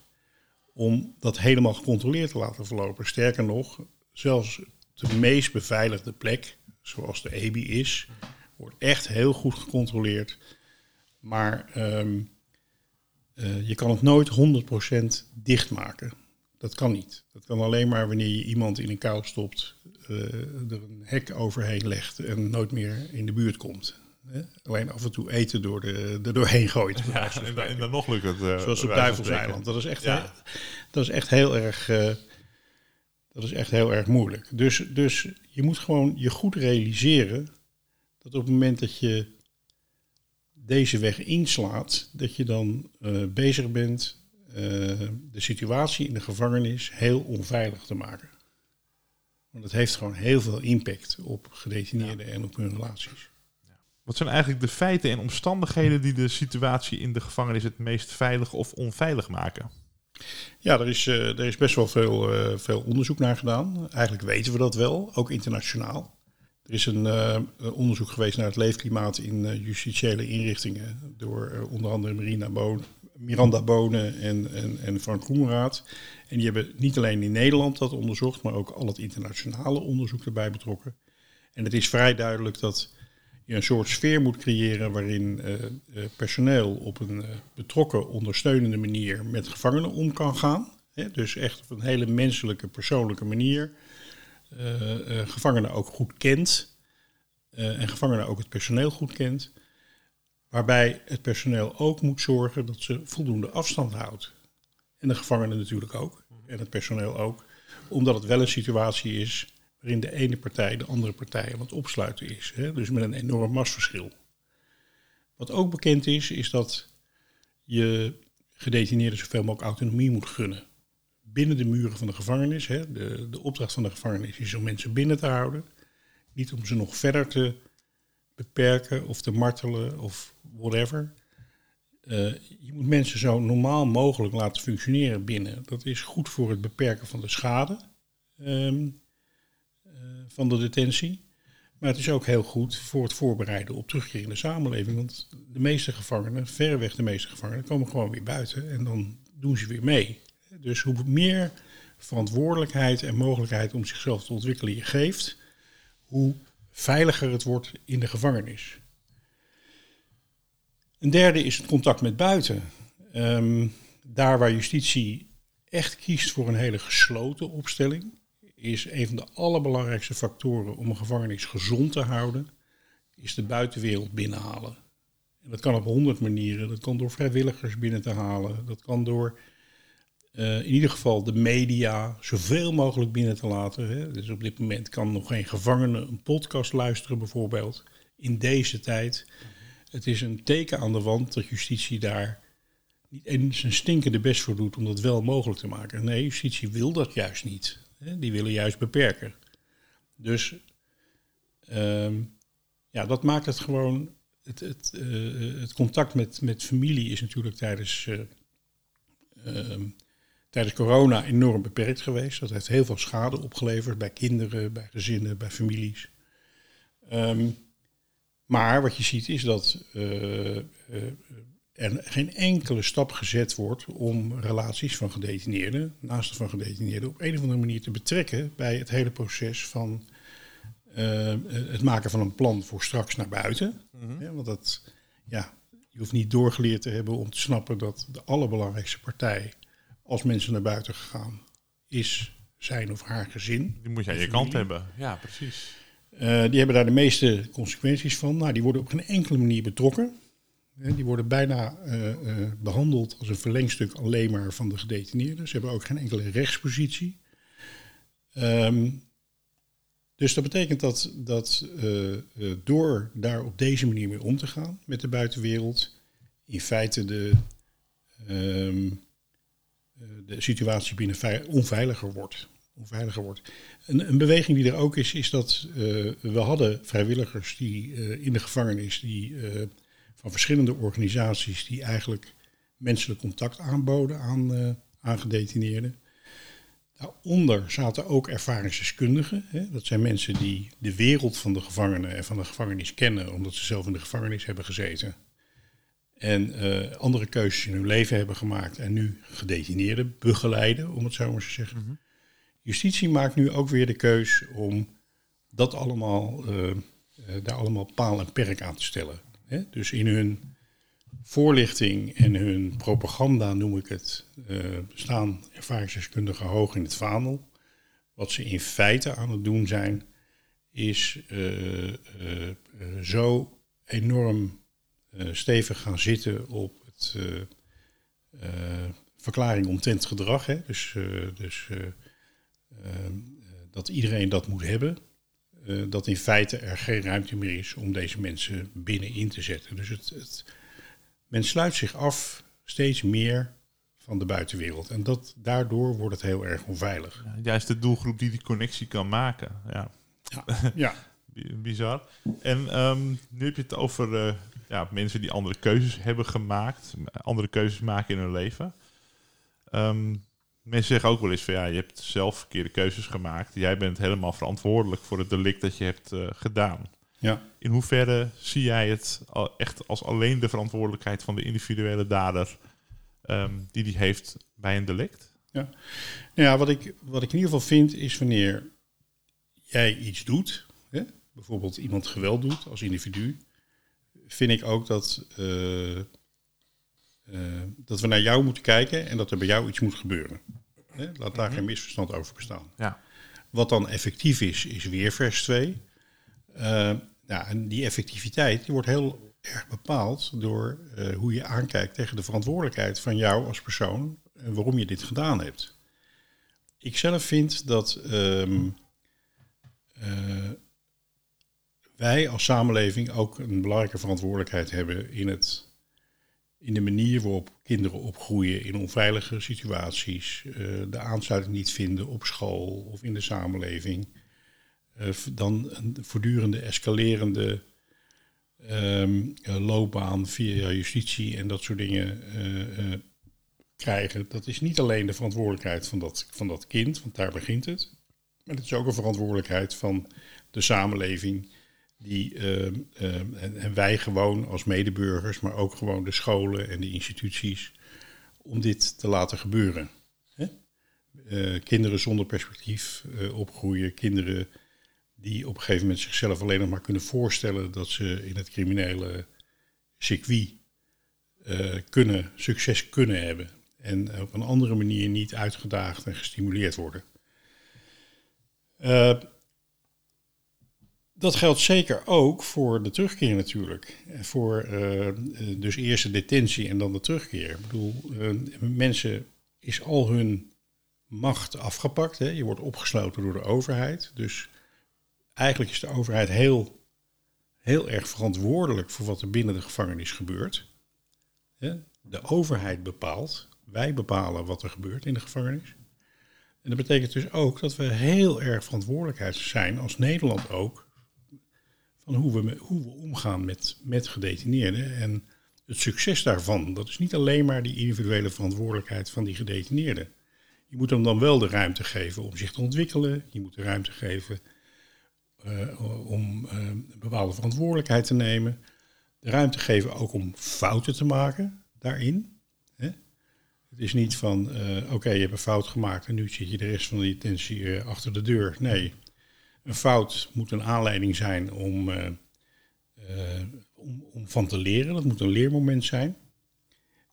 om dat helemaal gecontroleerd te laten verlopen. Sterker nog, zelfs de meest beveiligde plek, zoals de EBI is, wordt echt heel goed gecontroleerd. Maar um, uh, je kan het nooit 100% dichtmaken. Dat kan niet. Dat kan alleen maar wanneer je iemand in een kou stopt, er een hek overheen legt en nooit meer in de buurt komt. Hè? Alleen af en toe eten door de, er doorheen gooit. Ja, en, dan, en dan nog lukt het. Uh, Zoals op Duivelseiland. Dat is echt, ja. dat is echt heel erg... Uh, dat is echt heel erg moeilijk. Dus, dus je moet gewoon je goed realiseren dat op het moment dat je deze weg inslaat, dat je dan uh, bezig bent de situatie in de gevangenis heel onveilig te maken. Want het heeft gewoon heel veel impact op gedetineerden en op hun relaties. Wat zijn eigenlijk de feiten en omstandigheden die de situatie in de gevangenis het meest veilig of onveilig maken? Ja, er is, uh, er is best wel veel, uh, veel onderzoek naar gedaan. Eigenlijk weten we dat wel, ook internationaal. Er is een uh, onderzoek geweest naar het leefklimaat in justitiële inrichtingen door onder andere Marina Boon, Miranda Bonen en, en, en Frank Koenraad. En die hebben niet alleen in Nederland dat onderzocht, maar ook al het internationale onderzoek erbij betrokken. En het is vrij duidelijk dat je een soort sfeer moet creëren waarin uh, personeel op een uh, betrokken, ondersteunende manier met gevangenen om kan gaan. Dus echt op een hele menselijke, persoonlijke manier. gevangenen ook goed kent. en gevangenen ook het personeel goed kent. Waarbij het personeel ook moet zorgen dat ze voldoende afstand houdt. En de gevangenen natuurlijk ook. En het personeel ook. Omdat het wel een situatie is waarin de ene partij de andere partij aan het opsluiten is. Hè? Dus met een enorm machtsverschil. Wat ook bekend is, is dat je gedetineerden zoveel mogelijk autonomie moet gunnen. Binnen de muren van de gevangenis. Hè? De, de opdracht van de gevangenis is om mensen binnen te houden. Niet om ze nog verder te beperken of te martelen of whatever. Uh, je moet mensen zo normaal mogelijk laten functioneren binnen. Dat is goed voor het beperken van de schade um, uh, van de detentie. Maar het is ook heel goed voor het voorbereiden op terugkeer in de samenleving. Want de meeste gevangenen, verreweg de meeste gevangenen, komen gewoon weer buiten en dan doen ze weer mee. Dus hoe meer verantwoordelijkheid en mogelijkheid om zichzelf te ontwikkelen je geeft, hoe veiliger het wordt in de gevangenis. Een derde is het contact met buiten. Um, daar waar justitie echt kiest voor een hele gesloten opstelling, is een van de allerbelangrijkste factoren om een gevangenis gezond te houden, is de buitenwereld binnenhalen. En dat kan op honderd manieren. Dat kan door vrijwilligers binnen te halen. Dat kan door uh, in ieder geval de media zoveel mogelijk binnen te laten. Hè. Dus op dit moment kan nog geen gevangene een podcast luisteren bijvoorbeeld. In deze tijd. Het is een teken aan de wand dat justitie daar niet eens een stinkende best voor doet om dat wel mogelijk te maken. Nee, justitie wil dat juist niet. Die willen juist beperken. Dus um, ja, dat maakt het gewoon. Het, het, uh, het contact met, met familie is natuurlijk tijdens, uh, um, tijdens corona enorm beperkt geweest. Dat heeft heel veel schade opgeleverd bij kinderen, bij gezinnen, bij families. Um, maar wat je ziet is dat uh, uh, er geen enkele stap gezet wordt om relaties van gedetineerden, naast van gedetineerden, op een of andere manier te betrekken bij het hele proces van uh, het maken van een plan voor straks naar buiten. Mm ja, want dat, ja, je hoeft niet doorgeleerd te hebben om te snappen dat de allerbelangrijkste partij, als mensen naar buiten gaan, is zijn of haar gezin. Die moet je aan je kant hebben, ja, precies. Uh, die hebben daar de meeste consequenties van. Nou, die worden op geen enkele manier betrokken. Uh, die worden bijna uh, behandeld als een verlengstuk alleen maar van de gedetineerden. Ze hebben ook geen enkele rechtspositie. Um, dus dat betekent dat, dat door daar op deze manier mee om te gaan met de buitenwereld, in feite de, um, de situatie binnen onveiliger wordt onveiliger wordt. Een, een, beweging die er ook is, is dat uh, we hadden vrijwilligers die uh, in de gevangenis, die uh, van verschillende organisaties, die eigenlijk menselijk contact aanboden aan, aan gedetineerden. Daaronder zaten ook ervaringsdeskundigen. Hè? Dat zijn mensen die de wereld van de gevangenen en van de gevangenis kennen, omdat ze zelf in de gevangenis hebben gezeten. En andere keuzes in hun leven hebben gemaakt en nu gedetineerden begeleiden, om het zo maar te zeggen. -hmm. Justitie maakt nu ook weer de keus om dat allemaal, uh, daar allemaal paal en perk aan te stellen. Hè? Dus in hun voorlichting en hun propaganda, noem ik het, uh, staan ervaringsdeskundigen hoog in het vaandel. Wat ze in feite aan het doen zijn, is zo enorm stevig gaan zitten op het verklaring omtrent gedrag. Hè? Dus, dus dat iedereen dat moet hebben. dat in feite er geen ruimte meer is om deze mensen binnenin te zetten. Dus het, het men sluit zich af steeds meer van de buitenwereld. En dat, daardoor wordt het heel erg onveilig. Ja, juist de doelgroep die die connectie kan maken. Ja, ja. ja. bizar. En ehm, nu heb je het over uh, ja, mensen die andere keuzes hebben gemaakt. Andere keuzes maken in hun leven. Um, mensen zeggen ook wel eens van ja, je hebt zelf verkeerde keuzes gemaakt. Jij bent helemaal verantwoordelijk voor het delict dat je hebt uh, gedaan. Ja. In hoeverre zie jij het echt als alleen de verantwoordelijkheid van de individuele dader um, die die heeft bij een delict? Ja, nou ja wat, ik, wat ik in ieder geval vind is wanneer jij iets doet, hè, bijvoorbeeld iemand geweld doet als individu, vind ik ook dat, uh, uh, dat we naar jou moeten kijken en dat er bij jou iets moet gebeuren. Hè? Laat daar mhm. geen misverstand over bestaan. Ja. Wat dan effectief is, is weer vers 2. Uh, ja, en die effectiviteit die wordt heel erg bepaald door uh, hoe je aankijkt tegen de verantwoordelijkheid van jou als persoon en waarom je dit gedaan hebt. Ik zelf vind dat um, uh, wij als samenleving ook een belangrijke verantwoordelijkheid hebben in, het, in de manier waarop kinderen opgroeien in onveilige situaties, uh, de aansluiting niet vinden op school of in de samenleving. Eh, dan een voortdurende escalerende um, loopbaan via justitie en dat soort dingen krijgen. Dat is niet alleen de verantwoordelijkheid van dat, van dat kind, want daar begint het. Maar het is ook een verantwoordelijkheid van de samenleving. Die, uh, uh, en, wij gewoon als medeburgers, maar ook gewoon de scholen en de instituties, om dit te laten gebeuren. Hè? Uh, kinderen zonder perspectief opgroeien, kinderen die op een gegeven moment zichzelf alleen nog maar kunnen voorstellen dat ze in het criminele circuit uh, kunnen, succes kunnen hebben. En op een andere manier niet uitgedaagd en gestimuleerd worden. Dat geldt zeker ook voor de terugkeer natuurlijk. Voor uh, dus eerst de detentie en dan de terugkeer. Ik bedoel, mensen is al hun macht afgepakt. Hè? Je wordt opgesloten door de overheid. Dus eigenlijk is de overheid heel, heel erg verantwoordelijk voor wat er binnen de gevangenis gebeurt. De overheid bepaalt, wij bepalen wat er gebeurt in de gevangenis. En dat betekent dus ook dat we heel erg verantwoordelijkheid zijn, als Nederland ook, hoe we, hoe we omgaan met, met gedetineerden. En het succes daarvan, dat is niet alleen maar die individuele verantwoordelijkheid van die gedetineerden. Je moet hem dan wel de ruimte geven om zich te ontwikkelen. Je moet de ruimte geven uh, om uh, een bepaalde verantwoordelijkheid te nemen. De ruimte geven ook om fouten te maken daarin. Hè? Het is niet van, uh, oké, je hebt een fout gemaakt en nu zit je de rest van de intentie achter de deur. Nee, een fout moet een aanleiding zijn om, om, om van te leren. Dat moet een leermoment zijn.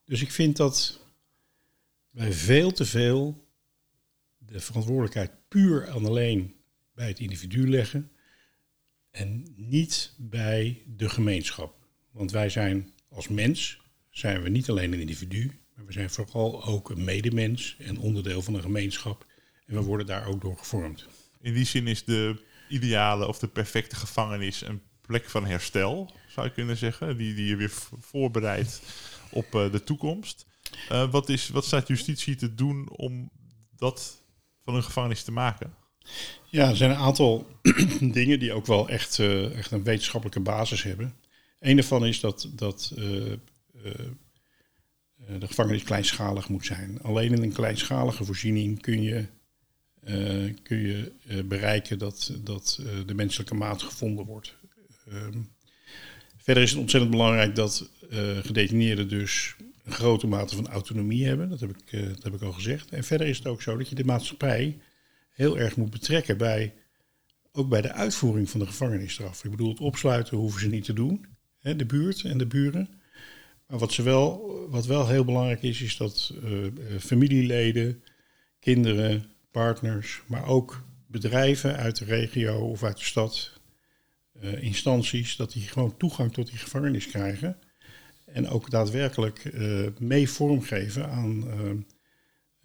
Dus ik vind dat wij veel te veel de verantwoordelijkheid puur en alleen bij het individu leggen en niet bij de gemeenschap. Want wij zijn als mens, zijn we niet alleen een individu, maar we zijn vooral ook een medemens en onderdeel van een gemeenschap. En we worden daar ook door gevormd. In die zin is de ideale of de perfecte gevangenis een plek van herstel, zou je kunnen zeggen, die, die je weer voorbereidt op uh, de toekomst. Uh, wat, is, wat staat justitie te doen om dat van een gevangenis te maken? Ja, er zijn een aantal dingen die ook wel echt, uh, echt een wetenschappelijke basis hebben. Een daarvan is dat, dat de gevangenis kleinschalig moet zijn. Alleen in een kleinschalige voorziening kun je, kun je bereiken dat, dat de menselijke maat gevonden wordt. Ehm, verder is het ontzettend belangrijk dat gedetineerden dus een grote mate van autonomie hebben. Dat heb, ik, dat heb ik al gezegd. En verder is het ook zo dat je de maatschappij heel erg moet betrekken bij, ook bij de uitvoering van de gevangenisstraf. Ik bedoel, het opsluiten hoeven ze niet te doen, hè, de buurt en de buren. Maar wat, ze wel, wat wel heel belangrijk is, is dat familieleden, kinderen, partners, maar ook bedrijven uit de regio of uit de stad eh, instanties, dat die gewoon toegang tot die gevangenis krijgen. En ook daadwerkelijk uh, mee vormgeven aan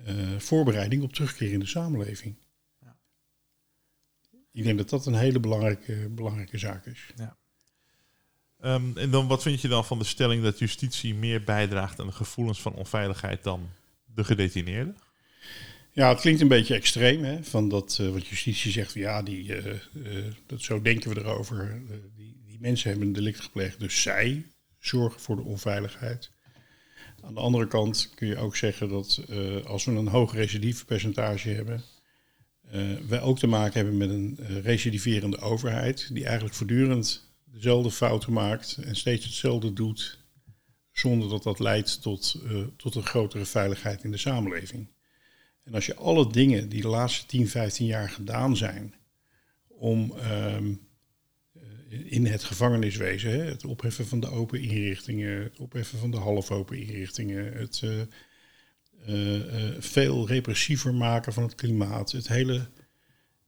uh, voorbereiding op terugkeer in de samenleving. Ja. Ik denk dat dat een hele belangrijke, belangrijke zaak is. Ja. Um, en dan wat vind je dan van de stelling dat justitie meer bijdraagt aan de gevoelens van onveiligheid dan de gedetineerden? Ja, het klinkt een beetje extreem, hè? Van dat, uh, wat justitie zegt, ja, die, uh, uh, dat, zo denken we erover. die, die mensen hebben een delict gepleegd, dus zij zorgen voor de onveiligheid. Aan de andere kant kun je ook zeggen dat als we een hoog recidivepercentage hebben, wij ook te maken hebben met een recidiverende overheid, die eigenlijk voortdurend dezelfde fouten maakt en steeds hetzelfde doet, zonder dat dat leidt tot, tot een grotere veiligheid in de samenleving. En als je alle dingen die de laatste 10, 15 jaar gedaan zijn om um, in het gevangeniswezen, hè, het opheffen van de open inrichtingen, het opheffen van de halfopen inrichtingen, het uh, uh, veel repressiever maken van het klimaat, het hele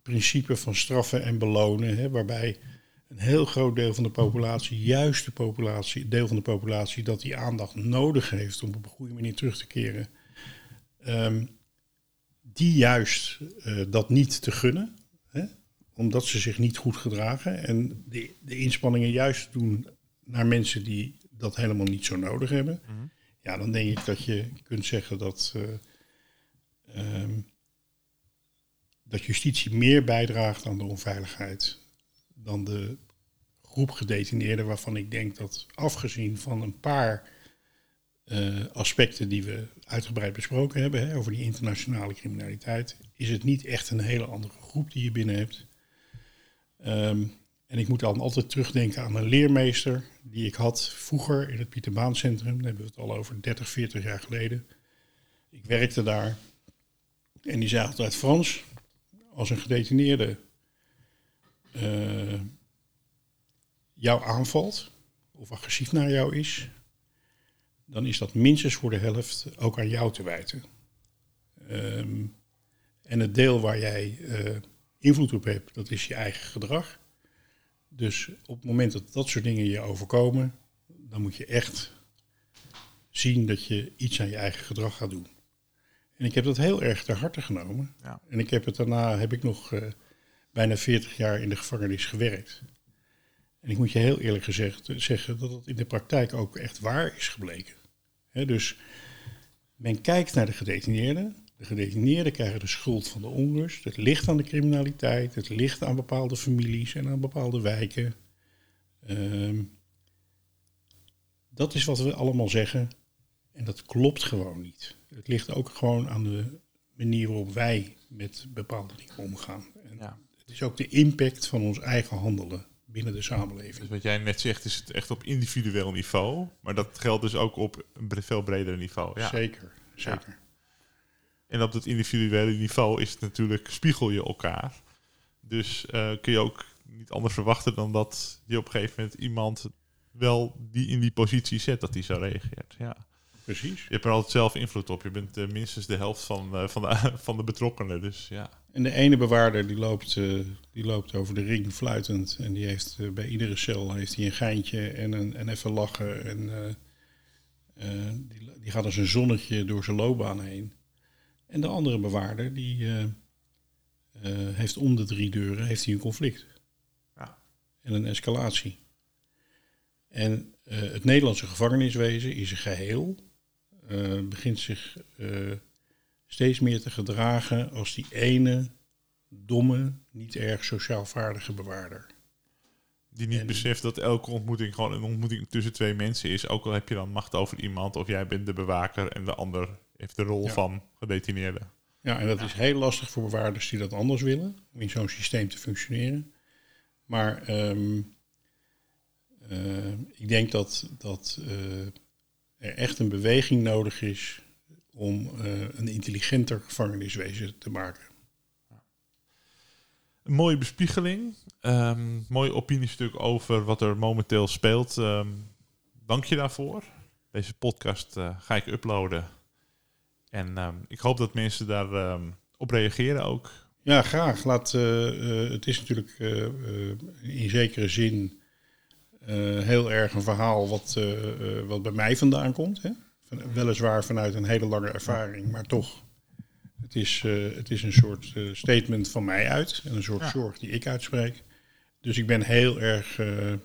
principe van straffen en belonen, hè, waarbij een heel groot deel van de populatie, juist de populatie, deel van de populatie, dat die aandacht nodig heeft om op een goede manier terug te keren. Um, die juist uh, dat niet te gunnen, hè, omdat ze zich niet goed gedragen en de, de inspanningen juist doen naar mensen die dat helemaal niet zo nodig hebben, mm -hmm. ja, dan denk ik dat je kunt zeggen dat, uh, um, dat justitie meer bijdraagt aan de onveiligheid dan de groep gedetineerden waarvan ik denk dat afgezien van een paar uh, aspecten die we uitgebreid besproken hebben, hè, over die internationale criminaliteit, is het niet echt een hele andere groep die je binnen hebt. Um, en ik moet dan altijd terugdenken aan een leermeester die ik had vroeger in het Pieterbaancentrum. Daar hebben we het al over 30, 40 jaar geleden. Ik werkte daar en die zei altijd Frans, als een gedetineerde uh, jou aanvalt of agressief naar jou is, dan is dat minstens voor de helft ook aan jou te wijten. Um, en het deel waar jij uh, invloed op hebt, dat is je eigen gedrag. Dus op het moment dat dat soort dingen je overkomen, dan moet je echt zien dat je iets aan je eigen gedrag gaat doen. En ik heb dat heel erg ter harte genomen. Ja. En ik heb het daarna heb ik nog uh, bijna 40 jaar in de gevangenis gewerkt. En ik moet je heel eerlijk gezegd zeggen dat het in de praktijk ook echt waar is gebleken. He, dus men kijkt naar de gedetineerden. De gedetineerden krijgen de schuld van de onrust. Het ligt aan de criminaliteit. Het ligt aan bepaalde families en aan bepaalde wijken. Um, dat is wat we allemaal zeggen. En dat klopt gewoon niet. Het ligt ook gewoon aan de manier waarop wij met bepaalde dingen omgaan. En ja. Het is ook de impact van ons eigen handelen binnen de samenleving. Dus wat jij net zegt is het echt op individueel niveau, maar dat geldt dus ook op een veel breder niveau. Ja. Zeker, zeker. Ja. En op dat individuele niveau is het natuurlijk, spiegel je elkaar. Dus uh, kun je ook niet anders verwachten dan dat je op een gegeven moment iemand wel die in die positie zet, dat die zo reageert. Ja. Precies. Je hebt er altijd zelf invloed op. Je bent uh, minstens de helft van, uh, van, de, van de betrokkenen. Dus ja. En de ene bewaarder die loopt, uh, die loopt over de ring fluitend. En die heeft bij iedere cel heeft hij een geintje en, een, en even lachen. En die, die, gaat als een zonnetje door zijn loopbaan heen. En de andere bewaarder die heeft om de drie deuren heeft hij een conflict. Ja. En een escalatie. En het Nederlandse gevangeniswezen is een geheel begint zich steeds meer te gedragen als die ene domme, niet erg sociaal vaardige bewaarder. Die niet en, beseft dat elke ontmoeting gewoon een ontmoeting tussen twee mensen is. Ook al heb je dan macht over iemand of jij bent de bewaker en de ander heeft de rol ja. van gedetineerde. Ja, en dat ja. is heel lastig voor bewaarders die dat anders willen, om in zo'n systeem te functioneren. Maar um, uh, ik denk dat, dat er echt een beweging nodig is om uh, een intelligenter gevangeniswezen te maken. Een mooie bespiegeling, um, mooi opiniestuk over wat er momenteel speelt. Um, dank je daarvoor. Deze podcast uh, ga ik uploaden. En um, ik hoop dat mensen daar op reageren ook. Ja, graag. Laat, eh, eh, het is natuurlijk eh, eh, in zekere zin eh, heel erg een verhaal wat, eh, eh, wat bij mij vandaan komt. Hè? Van, weliswaar vanuit een hele lange ervaring, maar toch. Het is, eh, het is een soort eh, statement van mij uit en een soort Ja. zorg die ik uitspreek. Dus ik ben heel erg. eh, eh,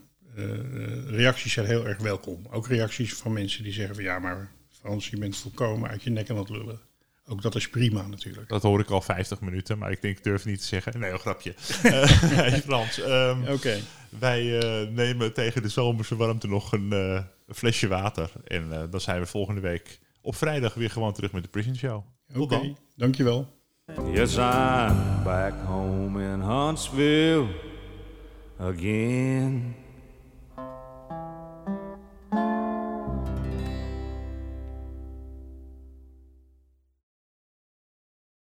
reacties zijn heel erg welkom. Ook reacties van mensen die zeggen van ja, maar Frans, je bent volkomen uit je nek aan het lullen. Ook dat is prima natuurlijk. Dat hoor ik al 50 minuten, maar ik denk, ik durf niet te zeggen. Nee, een grapje. Hey Frans, ehm, Oké. wij eh, nemen tegen de zomerse warmte nog een, eh, een flesje water. En eh, dan zijn we volgende week op vrijdag weer gewoon terug met de Prison Show. Oké, dan. dankjewel. Yes, I'm back home in Huntsville again.